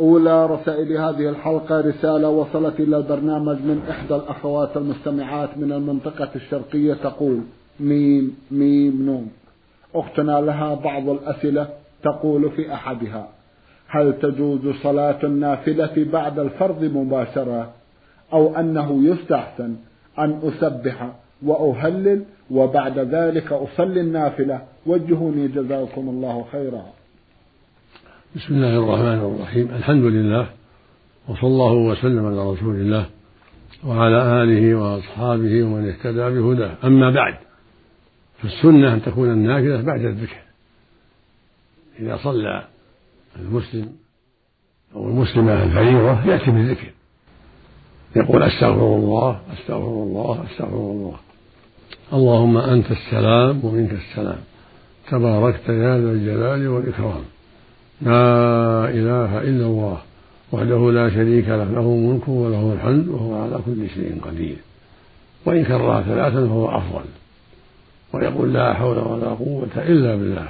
أولى رسائل هذه الحلقة رسالة وصلت إلى البرنامج من إحدى الأخوات المستمعات من المنطقة الشرقية تقول ميم ميم نون. أختنا لها بعض الأسئلة تقول في أحدها هل تجوز صلاة النافلة بعد الفرض مباشرة؟ أو أنه يستحسن أن أسبح وأهلل وبعد ذلك أصلي النافلة؟ وجهوني جزاكم الله خيرا. بسم الله الرحمن الرحيم. الحمد لله وصلى الله وسلم على رسول الله وعلى آله وأصحابه ومن اهتدى بهداه. أما بعد فالسنة أن تكون النافلة بعد الذكر. إذا صلى المسلم أو المسلمة الفريضة يأتي بالذكر. يقول أستغفر الله أستغفر الله أستغفر الله. اللهم أنت السلام ومنك السلام. تباركت يا ذا الجلال والإكرام. لا إله إلا الله وحده لا شريك له له الملك وله الحمد وهو على كل شيء قدير. وإن كرر ثلاثا فهو أفضل. ويقول لا حول ولا قوة إلا بالله.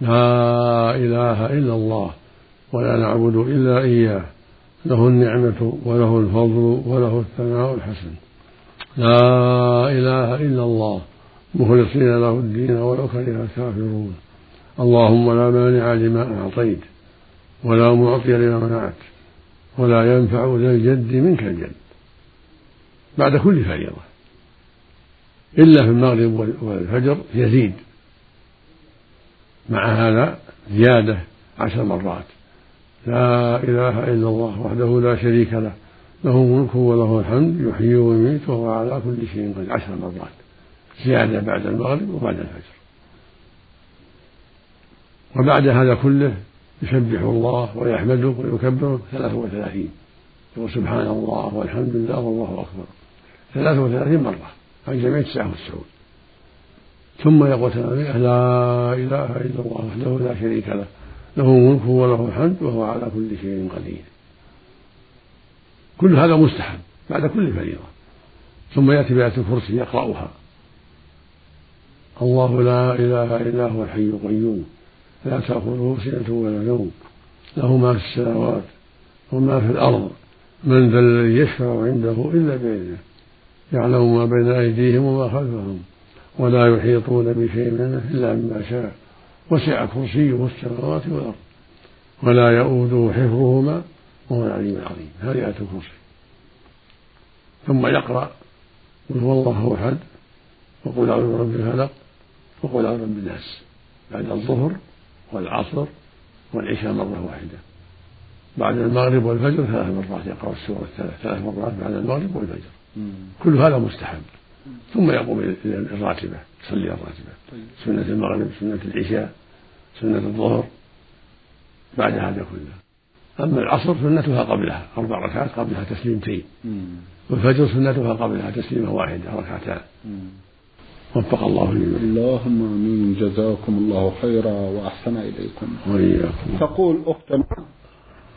لا إله إلا الله ولا نعبد إلا إياه. له النعمة وله الفضل وله الثناء الحسن. لا إله إلا الله. مخلصين له الدين ولو كره الكافرون. اللهم لا مانع لما أعطيت ولا معطي لما منعت ولا ينفع ذا الجد منك الجد. بعد كل فريضة. إلا في المغرب والفجر يزيد. مع هذا زيادة عشر مرات. لا إله إلا الله وحده لا شريك له له ملك وله الحمد يحيي ويميت وهو على كل شيء قدير. عشر مرات. زيادة بعد المغرب وبعد الفجر. وبعد هذا كله يسبح الله ويحمده ويكبره ثلاثة وثلاثين. يقول سبحان الله والحمد لله والله أكبر. ثلاثة وثلاثين مرة عن جميع تسعة والتسعون ثم يقول لا إله إلا الله وحده لا شريك له. له ملك وله الحمد وهو على كل شيء قدير. كل هذا مستحب بعد كل فريضة. ثم يأتي بآية الكرسي يقرأها. الله لا إله إلا هو الحي القيوم. لا تأخذه سنة ولا نوم. له ما في السماوات وما في الأرض. من ذا الذي يشفع عنده إلا بإذنه. يعلم ما بين أيديهم وما خلفهم. ولا يحيطون بشيء منه إلا بما شاء. وسع كرسيه السماوات والأرض. ولا يؤوده حفظهما وهو العليم العظيم. هذه آية الكرسي. ثم يقرأ قل هو الله أحد. وقل أعوذ برب الفلق. وقل أعوذ برب الناس. بعد الظهر والعصر والعشاء مرة واحدة. بعد المغرب والفجر ثلاث مرات يقرأ السورة الثلاث ثلاث مرات بعد المغرب والفجر. كل هذا مستحب. ثم يقوم إلى الراتبة يصلي الراتبة. طيب. سنة المغرب سنة العشاء سنة الظهر بعد هذا كله. أما العصر سنتها قبلها أربع ركعات قبلها تسليمتين. والفجر سنتها قبلها تسليمة واحدة ركعتان. وفق الله لي اللهم آمين. جزاكم الله خيرا وأحسن إليكم. وإياكم. تقول أختنا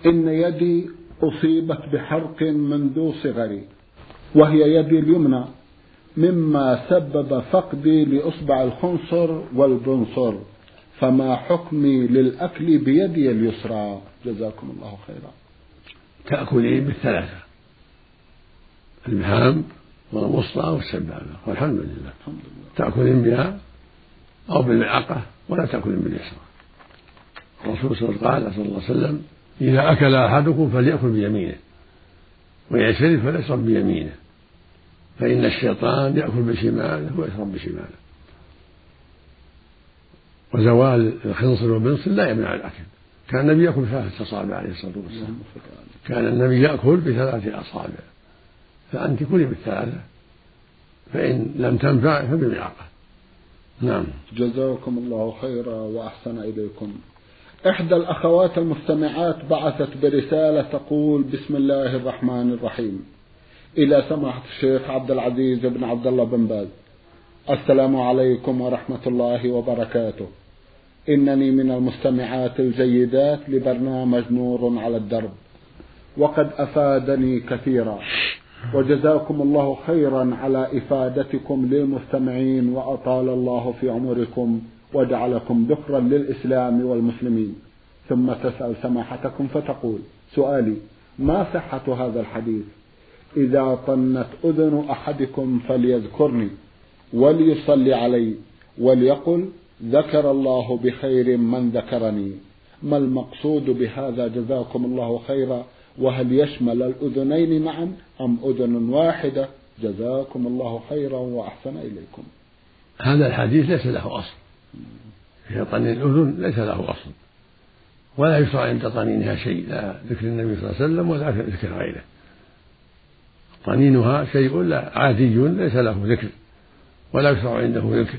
إن يدي أصيبت بحرق منذ صغري وهي يدي اليمنى مما سبب فقدي لأصبع الخنصر والبنصر فما حكمي للأكل بيدي اليسرى. جزاكم الله خيرا. تأكلين بالثلاثة. البهام والوسطى والسبابة والحمد لله. تأكلين بها أو بالملعقة ولا تأكلين باليسرى. الرسول صلى الله عليه وسلم إذا أكل أحدكم فليأكل بيمينه شرب فليشرب بيمينه فإن الشيطان يأكل بشماله ويشرب بشماله. وزوال الخنصر والبنصر لا يمنع الأكل. كان النبي يأكل ثلاثة أصابع عليه الصلاة والسلام. كان النبي يأكل بثلاثة أصابع. فأنت كلي بالثلاثة فإن لم تنفع فبملعقة نعم. جزاكم الله خيرا وأحسن إليكم. إحدى الأخوات المستمعات بعثت برسالة تقول بسم الله الرحمن الرحيم. إلى سماحة الشيخ عبد العزيز بن عبد الله بن باز. السلام عليكم ورحمة الله وبركاته. إنني من المستمعات الجيدات لبرنامج نور على الدرب. وقد أفادني كثيرا. وجزاكم الله خيرا على إفادتكم للمستمعين وأطال الله في عمركم وجعلكم ذخرا للإسلام والمسلمين. ثم تسأل سماحتكم فتقول سؤالي ما صحة هذا الحديث؟ إذا طنت أذن أحدكم فليذكرني وليصلي علي وليقل ذكر الله بخير من ذكرني. ما المقصود بهذا؟ جزاكم الله خيرا. وهل يشمل الأذنين معا أم أذن واحدة؟ جزاكم الله خيرا وأحسن إليكم. هذا الحديث ليس له أصل. في طنين الأذن ليس له أصل. ولا يشرع عند طنينها شيء لا ذكر النبي صلى الله عليه وسلم ولا ذكر غيره. طنينها شيء لا عادي ليس له ذكر ولا يشرع عنده ذكر.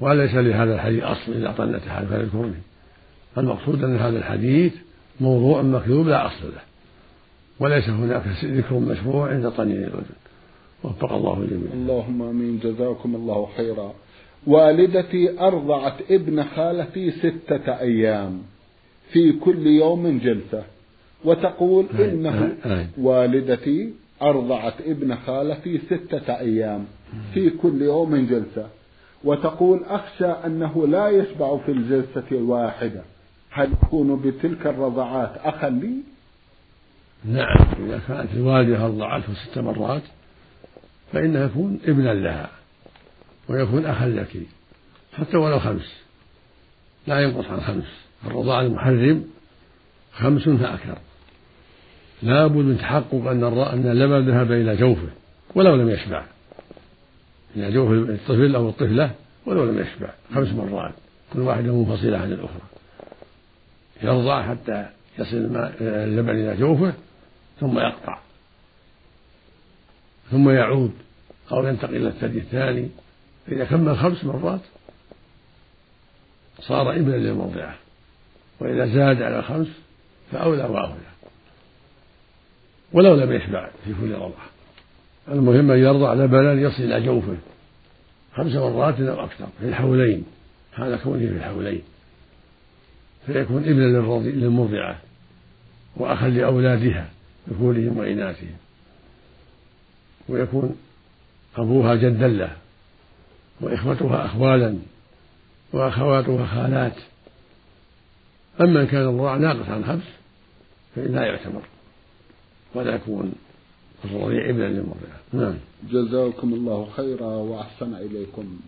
وليس لهذا الحديث أصل إذا طنت أحد فيذكرني المقصود أن هذا الحديث موضوع مكذوب لا أصل له. وليس هناك ذكر مشروع عند طنين الأذن وفق الله الجميع اللهم آمين. جزاكم الله خيرا. والدتي أرضعت ابن خالتي ستة أيام في كل يوم جلسة. وتقول إنه والدتي أرضعت ابن خالتي ستة أيام في كل يوم جلسة. وتقول أخشى أنه لا يشبع في الجلسة الواحدة. هل يكون بتلك الرضعات أخا لي؟ نعم إذا كانت الوالدة ارضعته ست مرات فإنه يكون ابنا لها ويكون أخا لك حتى ولو خمس. لا ينقص عن خمس. الرضاع المحرم خمس فأكثر. لا بد من تحقق أن أن اللبن ذهب إلى جوفه ولو لم يشبع. إلى جوف الطفل أو الطفلة ولو لم يشبع خمس مرات. كل واحدة منفصلة عن الأخرى. يرضع حتى يصل اللبن إلى جوفه ثم يقطع. ثم يعود أو ينتقل إلى الثدي الثاني. فإذا كمل خمس مرات صار ابنا للمرضعة وإذا زاد على خمس فأولى وأولى. ولو لم يشبع في كل رضعة المهم أن يرضع لبنا يصل إلى جوفه خمس مرات أو أكثر في الحولين. هذا كونه في الحولين. فيكون ابنا للمرضعة وأخا لأولادها ذكورهم وإناثهم. ويكون أبوها جدا له وإخوتها أخوالا وأخواتها خالات. أما إن كان الرضاع ناقص عن خمس فإن لا يعتبر. ولا يكون الرضيع ابنا للمرضعة. نعم. جزاكم الله خيرا وأحسن إليكم.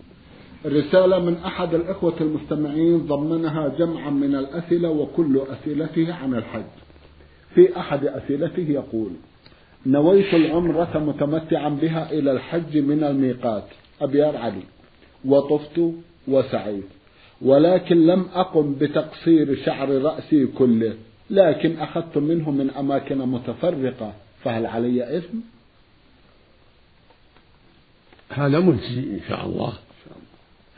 رسالة من أحد الإخوة المستمعين ضمنها جمعا من الأسئلة وكل أسئلته عن الحج في أحد أسئلته يقول نويت العمرة متمتعا بها إلى الحج من الميقات أبيار علي وطفت وسعيت ولكن لم أقم بتقصير شعر رأسي كله لكن أخذت منه من أماكن متفرقة فهل علي إثم؟ هذا مجزي إن شاء الله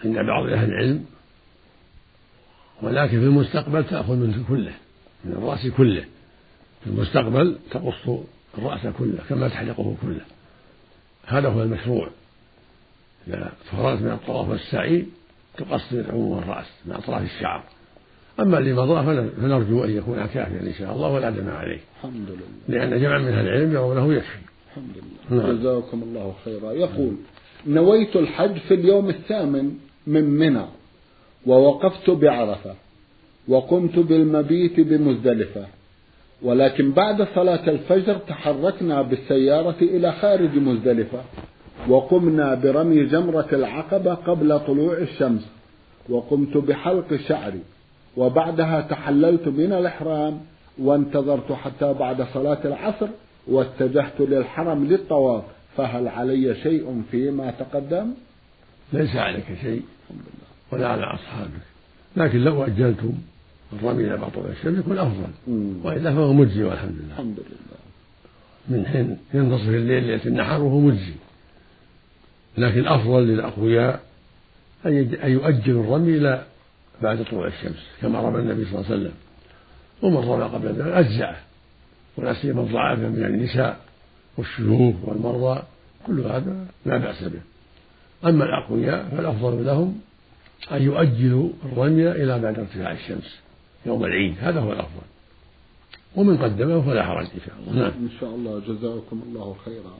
عند بعض أهل العلم ولكن في المستقبل تأخذ منه كله من الرأس كله. في المستقبل تقص الرأس كله كما تحلقه كله. هذا هو المشروع. إذا فرغت من الطواف والسعي تقصر عموم الرأس من أطراف الشعر. أما اللي مضى فنرجو أن يكون كافيا إن شاء الله ولا دم عليه. الحمد لله. لأن جمع من أهل العلم يرونه يكفي. الحمد لله. نعم. جزاكم الله خيرا. يقول نويت الحج في اليوم الثامن. من منى ووقفت بعرفة وقمت بالمبيت بمزدلفة ولكن بعد صلاة الفجر تحركنا بالسيارة إلى خارج مزدلفة وقمنا برمي جمرة العقبة قبل طلوع الشمس وقمت بحلق شعري وبعدها تحللت من الإحرام وانتظرت حتى بعد صلاة العصر واتجهت للحرم للطواف فهل علي شيء فيما تقدم؟ ليس عليك شيء ولا على أصحابك. لكن لو أجلتم الرمي إلى بعض الشمس يكون أفضل. وإلا فهو مجزي والحمد لله. الحمد لله. من حين ينتصف الليل ليلة النحر وهو مجزي. لكن الأفضل للأقوياء أن يؤجلوا الرمي إلى بعد طلوع الشمس كما رمى النبي صلى الله عليه وسلم. ومن رمى قبل ذلك أجزعه ولا سيما الضعافة من النساء والشيوخ والمرضى كل هذا لا بأس به. أما الأقوياء فالأفضل لهم أن يؤجلوا الرمي إلى بعد ارتفاع الشمس يوم العيد هذا هو الأفضل. ومن قدمه فلا حرج إن شاء الله نعم. إن شاء الله جزاكم الله خيرا.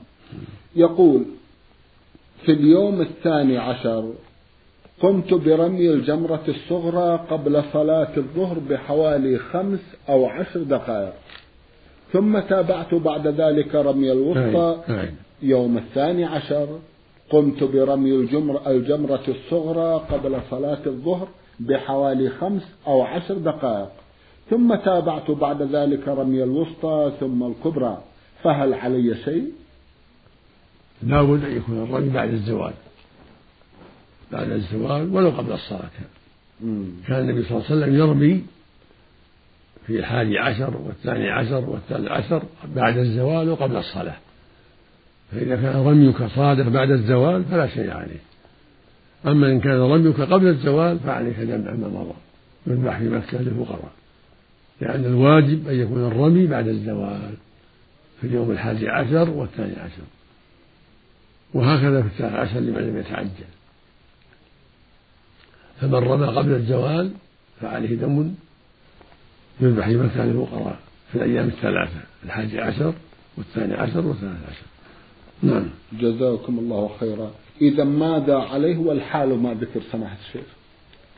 يقول في اليوم الثاني عشر قمت برمي الجمرة الصغرى قبل صلاة الظهر بحوالي خمس أو عشر دقائق. ثم تابعت بعد ذلك رمي الوسطى نعم، نعم. يوم الثاني عشر. قمت برمي الجمر الجمرة الصغرى قبل صلاة الظهر بحوالي خمس أو عشر دقائق. ثم تابعت بعد ذلك رمي الوسطى ثم الكبرى. فهل علي شيء؟ لا بد أن يكون الرمي بعد الزوال. بعد الزوال ولو قبل الصلاة. كان كان النبي صلى الله عليه وسلم يرمي في الحادي عشر والثاني عشر والثالث عشر بعد الزوال وقبل الصلاة. فإذا كان رميك صادق بعد الزوال فلا شيء عليه. أما إن كان رميك قبل الزوال فعليك جمع ما مضى يذبح في مكة للفقراء. لأن الواجب أن يكون الرمي بعد الزوال في اليوم الحادي عشر والثاني عشر. وهكذا في الثالث عشر لمن لم يتعجل. فمن رمى قبل الزوال فعليه دم يذبح في مكة للفقراء في الأيام الثلاثة الحادي عشر والثاني عشر والثالث عشر. نعم. جزاكم الله خيرا. إذا ماذا عليه والحال ما ذكر سماحة الشيخ؟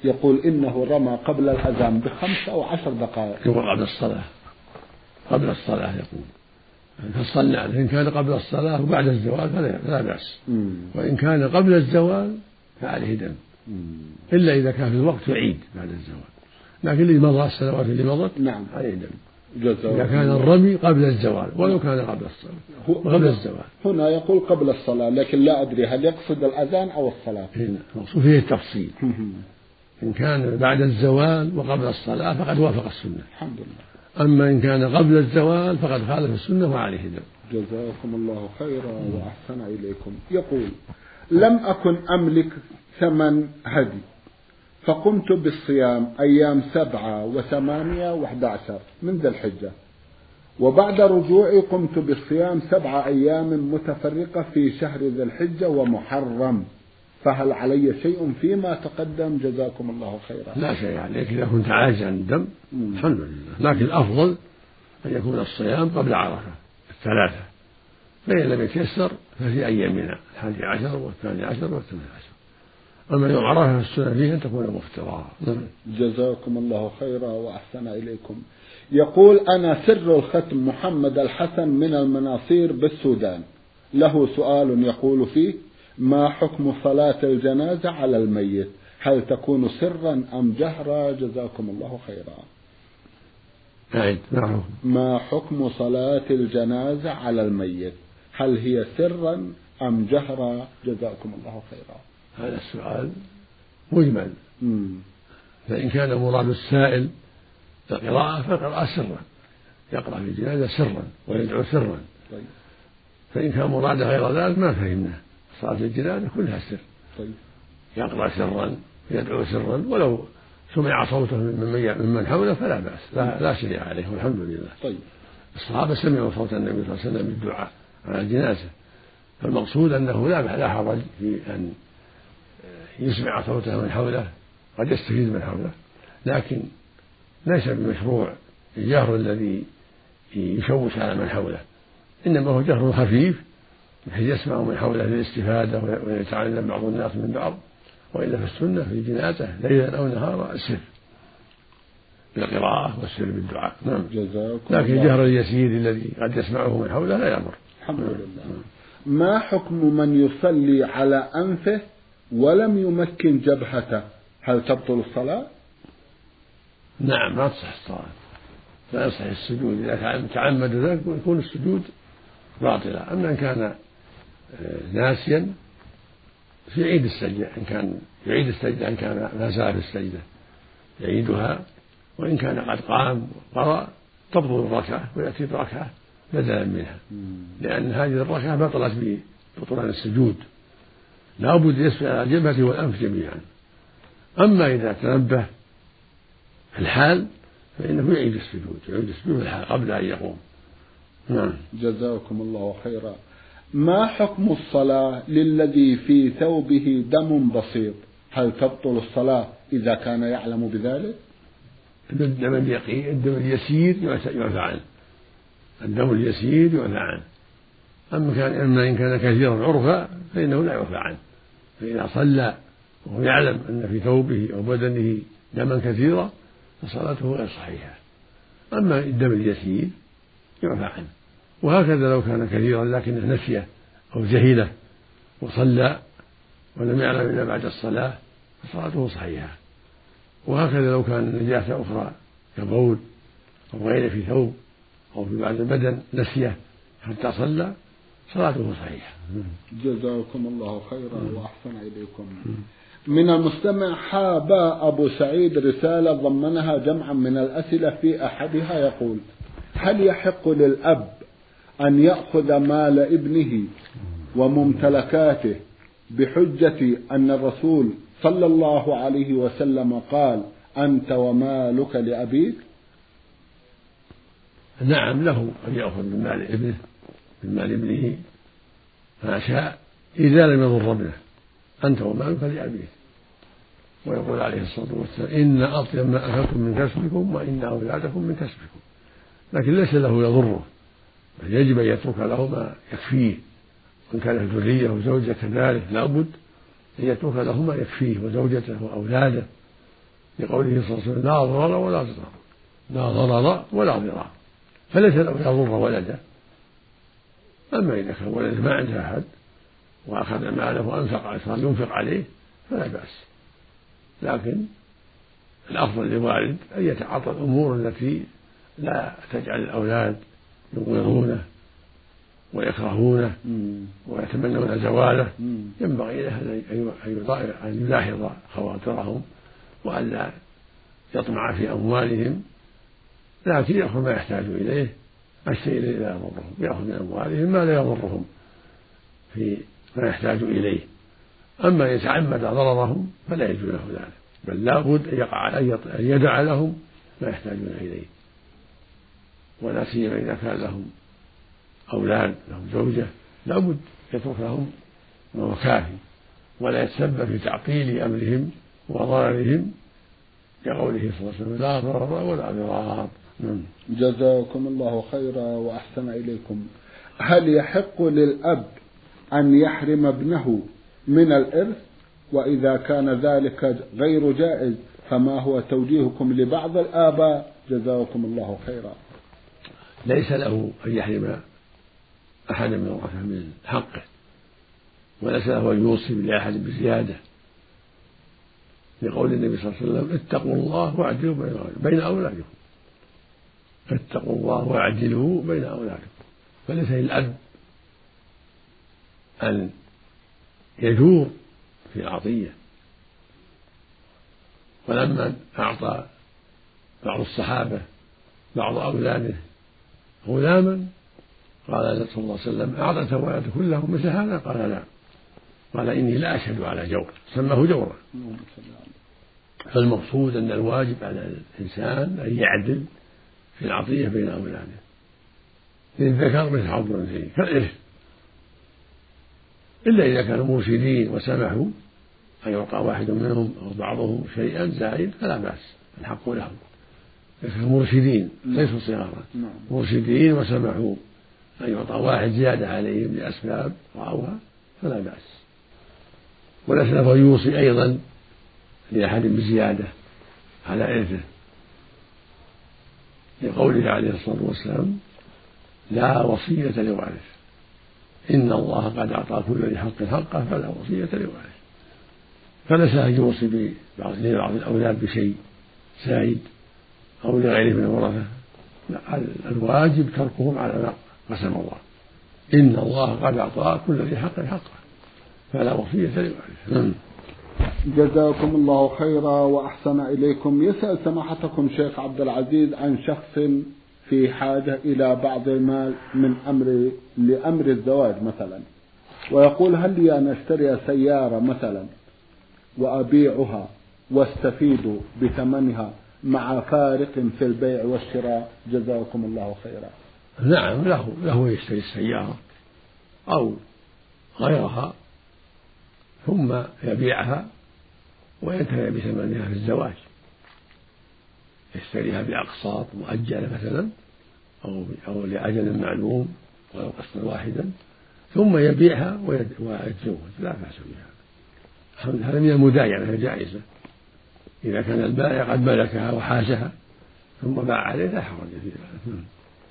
يقول إنه رمى قبل الأذان بخمس أو عشر دقائق. يقول قبل الصلاة. قبل الصلاة يقول. فصلى عليه إن كان قبل الصلاة وبعد الزوال فلا بأس. وإن كان قبل الزوال فعليه دم. إلا إذا كان في الوقت يعيد بعد الزوال. لكن اللي مضى السنوات اللي مضت نعم. عليه دم. إذا كان الرمي قبل الزوال ولو كان قبل الصلاة. قبل الزوال. هنا يقول قبل الصلاة لكن لا أدري هل يقصد الأذان أو الصلاة. المقصود فيه التفصيل. إن كان بعد الزوال وقبل الصلاة فقد وافق السنة. الحمد لله. أما إن كان قبل الزوال فقد خالف السنة وعليه دم جزاكم الله خيرا وأحسن إليكم. يقول لم أكن أملك ثمن هدي. فقمت بالصيام أيام سبعة وثمانية وأحد عشر من ذي الحجة. وبعد رجوعي قمت بالصيام سبعة أيام متفرقة في شهر ذي الحجة ومحرم. فهل علي شيء فيما تقدم؟ جزاكم الله خيرا. لا شيء عليك. إذا كنت عاجز عن الدم الحمد لله. لكن الأفضل أن يكون الصيام قبل عرفة الثلاثة. فإن لم يتيسر ففي أيامنا الحادي عشر والثاني عشر والثاني عشر. أما يوم عرفة السنة فيه أن تكون مفطرا نعم. جزاكم الله خيرا وأحسن إليكم. يقول أنا سر الختم محمد الحسن من المناصير بالسودان. له سؤال يقول فيه ما حكم صلاة الجنازة على الميت؟ هل تكون سرا أم جهرا؟ جزاكم الله خيرا. أعد نعم. ما حكم صلاة الجنازة على الميت؟ هل هي سرا أم جهرا؟ جزاكم الله خيرا. هذا السؤال مجمل فإن كان مراد السائل القراءة فالقراءة سرا يقرأ في الجنازة سرا ويدعو سرا طيب. فإن كان مراده غير ذلك ما فهمناه صلاة الجنازة كلها سر طيب. يقرأ سرا يدعو سرا ولو سمع صوته من من حوله فلا بأس لا, لا شيء عليه والحمد لله طيب. الصحابة سمعوا صوت النبي صلى الله عليه وسلم بالدعاء على الجنازة فالمقصود أنه لا لا حرج في أن يسمع صوته من حوله قد يستفيد من حوله. لكن ليس بمشروع الجهر الذي يشوش على من حوله. إنما هو جهر خفيف بحيث يسمع من حوله للاستفادة ويتعلم بعض الناس من بعض. وإلا في السنة في الجنازة ليلا أو نهارا السر بالقراءة والسر بالدعاء. نعم. جزاكم لكن الجهر اليسير الذي قد يسمعه من حوله لا يضر الحمد. لله. ما حكم من يصلي على أنفه ولم يمكن جبهته هل تبطل الصلاة؟ نعم ما تصح الصلاة. لا يصح السجود. إذا تعمد ذلك يكون السجود باطلا. أما إن كان آه، ناسيا في عيد السجدة. إن كان يعيد السجدة إن كان ما زال في السجدة يعيدها. وإن كان قد قام وقرأ تبطل الركعة ويأتي بركعة بدلا منها. لأن هذه الركعة بطلت ببطلان السجود. لا بد يسجد على الجبهة والأنف جميعا. أما إذا تنبه في الحال فإنه يعيد السجود يعيد السجود الحال قبل أن يقوم. نعم. جزاكم الله خيرا. ما حكم الصلاة للذي في ثوبه دم بسيط؟ هل تبطل الصلاة إذا كان يعلم بذلك؟ الدم الدم اليسير يعفى عنه الدم اليسير يعفى عنه أما كان أما إن كان كثيرا عرفا فإنه لا يعفى عنه فإذا صلى وهو يعلم أن في ثوبه أو بدنه دما كثيرا فصلاته غير صحيحة. أما الدم اليسير يعفى عنه. وهكذا لو كان كثيرا لكنه نسيه أو جهله وصلى ولم يعلم إلا بعد الصلاة فصلاته صحيحة. وهكذا لو كان نجاسة أخرى كبول أو غيره في ثوب أو في بعض البدن نسية حتى صلى صلاته صحيحة جزاكم الله خيرا وأحسن إليكم. من المستمع حاب أبو سعيد رسالة ضمنها جمعا من الأسئلة في أحدها يقول هل يحق للأب أن يأخذ مال ابنه وممتلكاته بحجة أن الرسول صلى الله عليه وسلم قال أنت ومالك لأبيك؟ نعم له أن يأخذ من مال ابنه. من مال ابنه ما شاء إذا لم يضر ابنه أنت ومالك لأبيك ويقول عليه الصلاة والسلام إن أطيب ما أكلتم من كسبكم وإن أولادكم من كسبكم. لكن ليس له يضره بل يجب أن يترك له ما يكفيه. وإن كانت ذرية وزوجة كذلك لابد أن يترك له ما يكفيه وزوجته وأولاده. لقوله صلى الله عليه وسلم لا ضرر ولا ضرار. لا ضرر ولا ضرار. فليس له يضر ولده أما إذا كان ولده ما عنده أحد وأخذ ماله وأنفق صار ينفق عليه فلا بأس. لكن الأفضل للوالد أن يتعاطى الأمور التي لا تجعل الأولاد يبغضونه ويكرهونه ويتمنون زواله. ينبغي له أن يلاحظ خواطرهم وألا يطمع في أموالهم لكن يأخذ ما يحتاج إليه الشيء الذي لا يضرهم يأخذ من أموالهم ما لا يضرهم في ما يحتاج إليه أما إن يتعمد ضررهم فلا يجوز له ذلك بل لا بد أن يقع أن يدع لهم ما يحتاجون إليه ولا سيما إذا كان لهم أولاد لهم زوجة لابد يترك لهم ما هو كافي ولا يتسبب في تعطيل أمرهم وضررهم كقوله صلى الله عليه وسلم لا ضرر ولا ضرار. جزاكم الله خيرا وأحسن إليكم. هل يحق للأب أن يحرم ابنه من الإرث؟ وإذا كان ذلك غير جائز فما هو توجيهكم لبعض الآباء؟ جزاكم الله خيرا. ليس له أن يحرم أحدا من ورثته من حقه وليس له أن يوصي لأحد بزيادة. لقول النبي صلى الله عليه وسلم اتقوا الله واعدلوا بين بين أولادكم. اتقوا الله واعدلوا بين أولادكم. فليس للأب أن يجور في العطية. ولما أعطى بعض الصحابة بعض أولاده غلاما قال صلى الله عليه وسلم أعطيت ولد كلهم مثل هذا؟ قال لا. قال إني لا أشهد على جور. سماه جورا. فالمقصود أن الواجب على الإنسان أن يعدل في العطية بين أولاده للذكر مثل حظ الأنثيين كالإرث إلا إذا كانوا مرشدين وسمحوا أن يعطى واحد منهم أو بعضهم شيئا زائد فلا بأس الحق لهم مرشدين ليسوا صغارا. نعم. مرشدين وسمحوا أن يعطى واحد زيادة عليهم لأسباب رأوها فلا بأس. وليس له يوصي أيضا لأحد بزيادة على إرثه. لقوله عليه الصلاة والسلام لا وصية لوارث إن الله قد أعطى كل ذي حق حقه فلا وصية لوارث. فليس أن يوصي لبعض الأولاد بشيء زايد أو لغيره من الورثة. الواجب تركهم على ما قسم الله. إن الله قد أعطى كل ذي حق حقه فلا وصية لوارث. نعم. جزاكم الله خيرا وأحسن إليكم. يسأل سماحتكم شيخ عبد العزيز عن شخص في حاجة إلى بعض المال من أمر لأمر الزواج مثلا. ويقول هل لي أن أشتري سيارة مثلا وأبيعها واستفيد بثمنها مع فارق في البيع والشراء؟ جزاكم الله خيرا. نعم له له يشتري السيارة أو غيرها ثم يبيعها وينتفع بثمنها في الزواج. يشتريها بأقساط مؤجلة مثلا أو أو لأجل معلوم ولو قسطا واحدا ثم يبيعها ويتزوج. لا بأس بها. هذا من المداينة الجائزة إذا كان البائع قد ملكها وحازها ثم باع عليه لا حرج في ذلك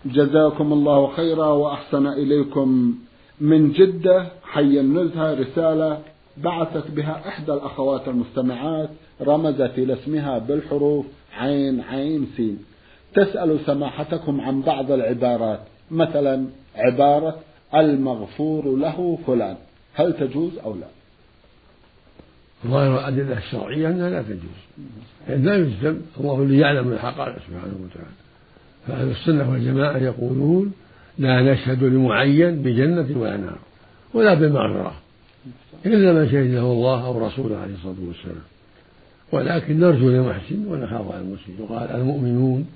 جزاكم الله خيرا وأحسن إليكم من جدة. حي النزهة رسالة بعثت بها إحدى الأخوات المستمعات رمزت إلى اسمها بالحروف عين عين سين. تسأل سماحتكم عن بعض العبارات مثلا عبارة المغفور له فلان هل تجوز أو لا؟ ظاهر الأدلة الشرعية أنها لا تجوز. لا يجزم الله اللي يعلم الحقائق سبحانه وتعالى. فأهل السنة والجماعة يقولون لا نشهد لمعين بجنة ولا نار ولا بمغفرة. إلا من شهد له الله أو رسوله عليه الصلاة والسلام. ولكن نرجو للمحسن ونخاف على المسلم يقال المؤمنون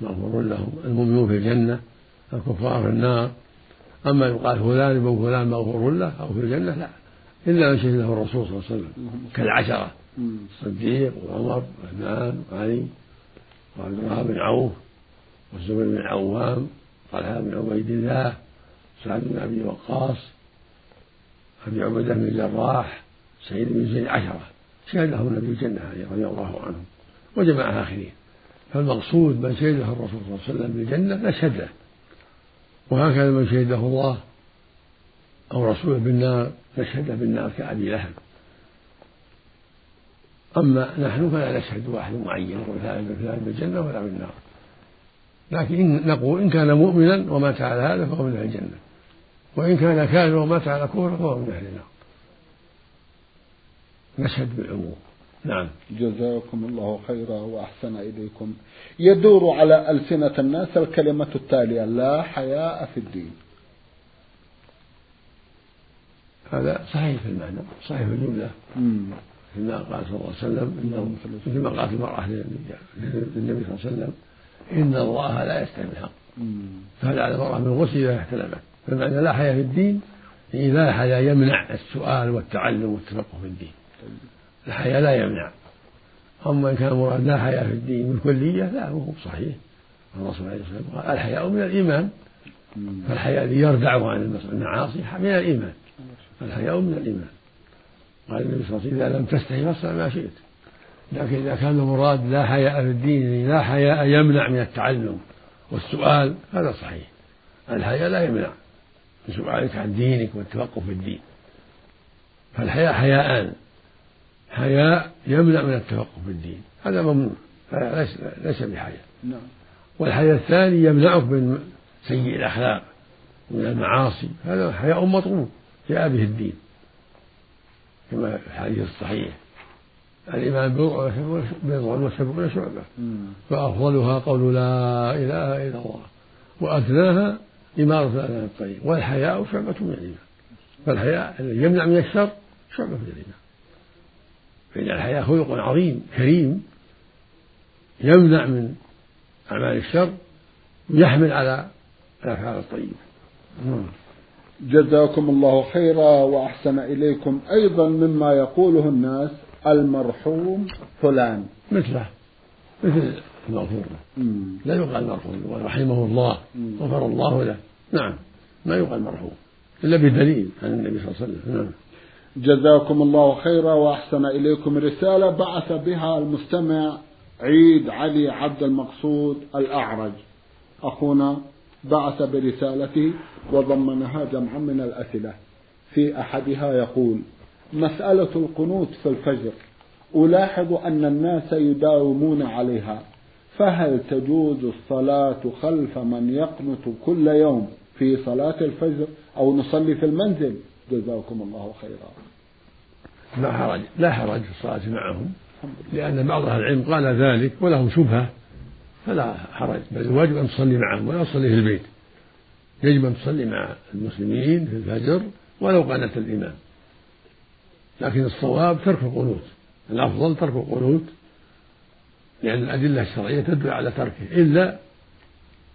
مغفور لهم. المؤمنون في الجنة الكفار في النار. أما يقال فلان ابن فلان مغفور له أو في الجنة لا. إلا من شهد له الرسول صلى الله عليه وسلم. كالعشرة. الصديق وعمر وعثمان وعلي وعبد الرحمن بن عوف والزبير بن العوام طلحة بن عبيد الله سعد بن أبي وقاص أبي عبيدة بن الجراح سعيد بن زيد عشرة شهد له النبي الجنة رضي الله عنهم وجمع آخرين. فالمقصود من شهد له الرسول صلى الله عليه وسلم بالجنة نشهد له وهكذا من شهد له الله أو رسوله بالنار نشهد له بالنار كأبي لهب. أما نحن فلا نشهد واحد معين يقول فلان فلان بالجنة ولا بالنار. لكن إن نقول إن كان مؤمنا ومات على هذا فهو من الجنة. وإن كان كافرا ومات على كفر فهو من أهل النار. نشهد بالعموم. نعم. جزاكم الله خيرا وأحسن إليكم. يدور على ألسنة الناس الكلمة التالية لا حياء في الدين. هذا صحيح في المعنى صحيح في الجملة. كما قال صلى الله عليه وسلم مثل ما قالت المرأة للنبي صلى الله عليه وسلم إن الله لا يستحي الحق. فهل على المرأة من غسل إذا احتلمت فالمعنى لا حياء في الدين إذا حياء يمنع السؤال والتعلم والتفقه في الدين. الحياء لا يمنع. أما إن كان المراد لا حياء في الدين بالكلية لا هو صحيح. الرسول عليه الصلاة والسلام قال الحياء من الإيمان. فالحياء الذي يردعه عن المعاصي من الإيمان. الحياء من الإيمان. قال النبي صلى الله عليه وسلم إذا لم تستحي فاصنع ما شئت. لكن إذا كان المراد لا حياء في الدين لا حياء يمنع من التعلم والسؤال هذا صحيح. الحياء لا يمنع. من سؤالك عن دينك والتفقه في الدين. فالحياء حياءان. حياء يمنع من التفقه في الدين. هذا ممنوع ليس ليس بحياء. نعم. والحياء الثاني يمنعك من سيء الأخلاق من المعاصي. هذا حياء مطلوب جاء به الدين. كما في الحديث الصحيح. الإيمان بضع وسبعون شعبة. فأفضلها قول لا إله إلا الله. وأدناها إمارة الأذى الطريق والحياء شعبة من الإيمان. فالحياء الذي يمنع من الشر شعبة من الإيمان. فإن الحياء خلق عظيم كريم يمنع من أعمال الشر ويحمل على الأفعال الطيبة. جزاكم الله خيرا وأحسن إليكم. أيضا مما يقوله الناس المرحوم فلان. مثله. مثل المغفور لا يقال مرحوم رحمه الله غفر الله له. نعم ما يقال مرحوم إلا بدليل عن النبي صلى الله عليه وسلم. نعم. جزاكم الله خيرا وأحسن إليكم رسالة بعث بها المستمع عيد علي عبد المقصود الأعرج. أخونا بعث برسالته وضمنها جمعا من الأسئلة. في أحدها يقول مسألة القنوت في الفجر ألاحظ أن الناس يداومون عليها. فهل تجوز الصلاة خلف من يقنت كل يوم في صلاة الفجر أو نصلي في المنزل؟ جزاكم الله خيرا. لا حرج لا حرج في الصلاة معهم لأن بعض أهل العلم قال ذلك وله شبهة فلا حرج بل الواجب أن تصلي معهم ولا تصلي في البيت. يجب أن تصلي مع المسلمين في الفجر ولو قنت الإمام. لكن الصواب ترك القنوت الأفضل ترك القنوت لأن الأدلة الشرعية تدل على تركه إلا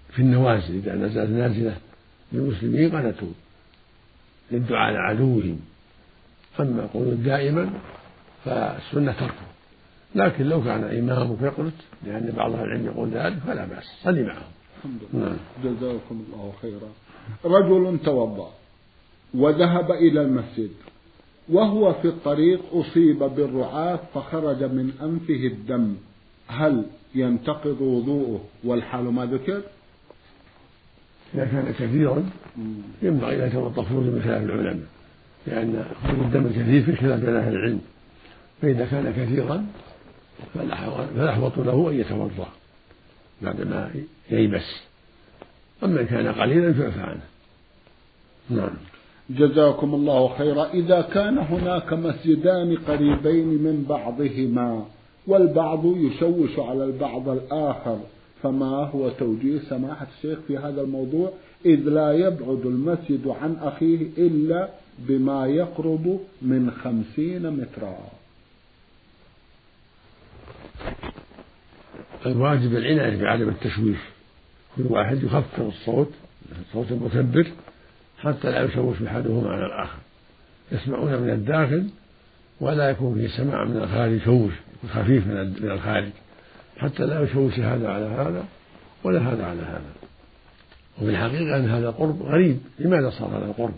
في النوازل إذا نزلت نازلة للمسلمين قنتوا للدعاء على عدوهم. أما القنوت دائما فالسنة تركه. لكن لو كان إمامك يقنت لأن بعض العلم يقول ذلك فلا بأس. صلي معهم. الحمد لله. نعم. جزاكم الله خيرا. رجل توضأ وذهب إلى المسجد وهو في الطريق أصيب بالرعاة فخرج من أنفه الدم. هل ينتقض وضوءه والحال ما ذكر؟ إذا كان كثيرا ينبغي أن يتوضأ خروج من خلاف العلماء لأن خروج الدم الكثير في خلاف بين أهل العلم. فإذا كان كثيرا فالأحوط له أن يتوضأ بعدما ييبس. أما إن كان قليلا فيعفى عنه. نعم. جزاكم الله خيرا. إذا كان هناك مسجدان قريبين من بعضهما والبعض يشوش على البعض الآخر. فما هو توجيه سماحة الشيخ في هذا الموضوع؟ إذ لا يبعد المسجد عن أخيه إلا بما يقرب من خمسين مترا. الواجب العناية بعدم التشويش. كل واحد يخفف الصوت صوت المكبر حتى لا يشوش أحدهما على الآخر. يسمعون من الداخل ولا يكون فيه سماع من الخارج شوش خفيف من الخارج. حتى لا يشوش هذا على هذا ولا هذا على هذا. وفي الحقيقة أن هذا قرب غريب. لماذا صار هذا القرب؟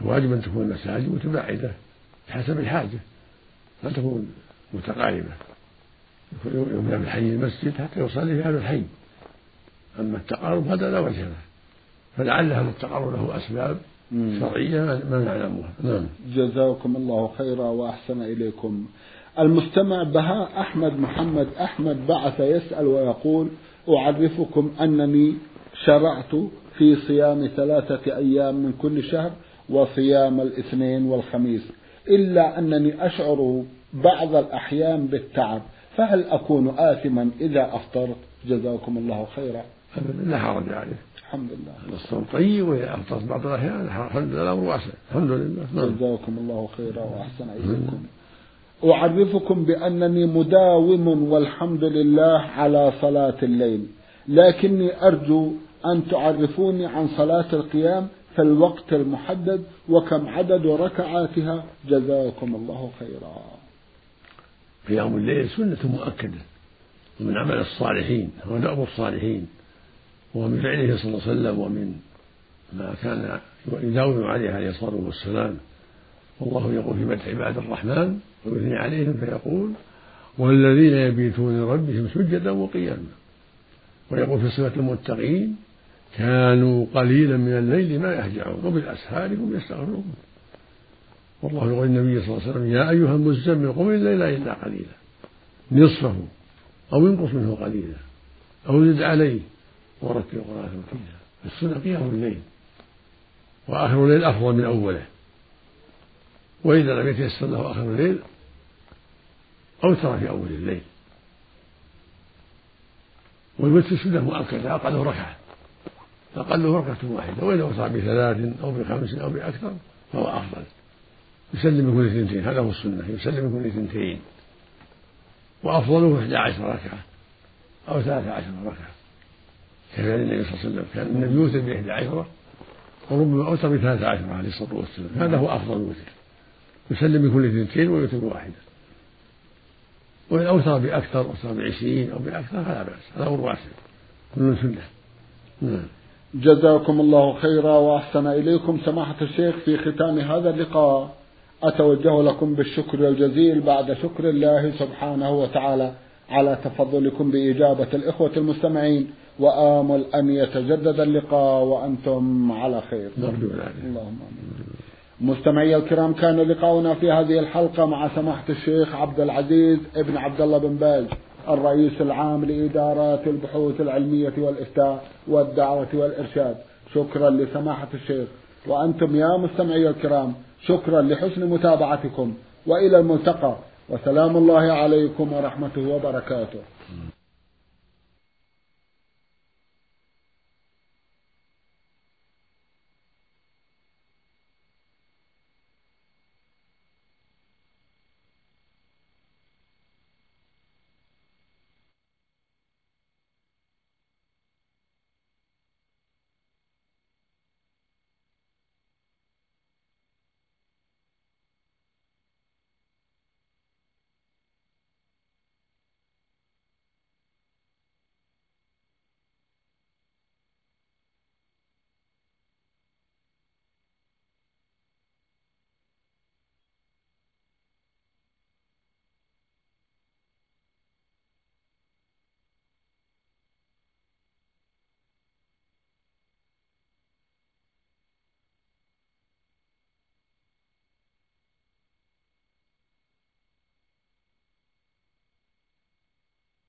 الواجب أن تكون المساجد متباعدة بحسب الحاجة لا تكون متقاربة. يبنى من حي المسجد حتى يصلي في هذا الحي. أما التقارب هذا لا وجه له. فلعل هذا التقارب له أسباب شرعية ما نعلمها. نعم. جزاكم الله خيرا وأحسن إليكم. المستمع بهاء أحمد محمد. أحمد بعث يسأل ويقول أعرفكم أنني شرعت في صيام ثلاثة أيام من كل شهر وصيام الاثنين والخميس إلا أنني أشعر بعض الأحيان بالتعب فهل أكون آثما إذا أفطرت؟ جزاكم الله خيرا. لا حرج عليه الحمد لله. الصوم طيب وإذا أفطرت بعض الأحيان. الحمد لله الأمر واسع الحمد لله. نعم. جزاكم الله خيرا وأحسن إليكم. أعرفكم بأنني مداوم والحمد لله على صلاة الليل. لكني أرجو أن تعرفوني عن صلاة القيام في الوقت المحدد وكم عدد ركعاتها. جزاكم الله خيرا. قيام الليل سنة مؤكدة ومن عمل الصالحين هو الصالحين ومن فعله صلى الله عليه وسلم ومن ما كان يداوم عليه عليه الصلاة والسلام. والله يقول في مدح عباد الرحمن ويثني عليهم فيقول والذين يبيتون لربهم سجدا وقياما. ويقول في صفة المتقين كانوا قليلا من الليل ما يهجعون وبالأسهار هم يستغفرون والله يقول النبي صلى الله عليه وسلم يا أيها المزمل قم الليل إلا قليلا. نصفه أو ينقص منه قليلا. أو زد عليه. ورتل القرآن ترتيلا السنة قيام الليل. وآخر الليل أفضل من أوله. وإذا لم يتيسر له آخر الليل أوتر في أول الليل. والوتر سنة مؤكدة أقله ركعة. أقله ركعة واحدة وإن أوتر بثلاث أو بخمس أو بأكثر فهو أفضل. يسلم كل اثنتين هذا هو السنة يسلم كل اثنتين وأفضله إحدى عشر ركعة أو ثلاثة عشر ركعة. كفعل النبي صلى الله عليه وسلم؟ كان النبي يوتر بإحدى عشرة وربما أوتر بثلاثة عشر عليه الصلاة والسلام. هذا هو أفضل الوتر يسلم من كل اثنتين ويوتر بواحدة وإن أوتر بأكثر أوتر بعشرين أو بأكثر فلا بأس هذا أمر واسع كل سنة نعم. جزاكم الله خيرا وأحسن إليكم سماحة الشيخ في ختام هذا اللقاء. أتوجه لكم بالشكر الجزيل بعد شكر الله سبحانه وتعالى على تفضلكم بإجابة الإخوة المستمعين. وآمل أن يتجدد اللقاء وأنتم على خير. اللهم آمين. مستمعي الكرام كان لقاؤنا في هذه الحلقة مع سماحة الشيخ عبد العزيز ابن عبد الله بن باز الرئيس العام لإدارات البحوث العلمية والإفتاء والدعوة والإرشاد. شكرا لسماحة الشيخ. وأنتم يا مستمعي الكرام شكرا لحسن متابعتكم. وإلى الملتقى. وسلام الله عليكم ورحمته وبركاته.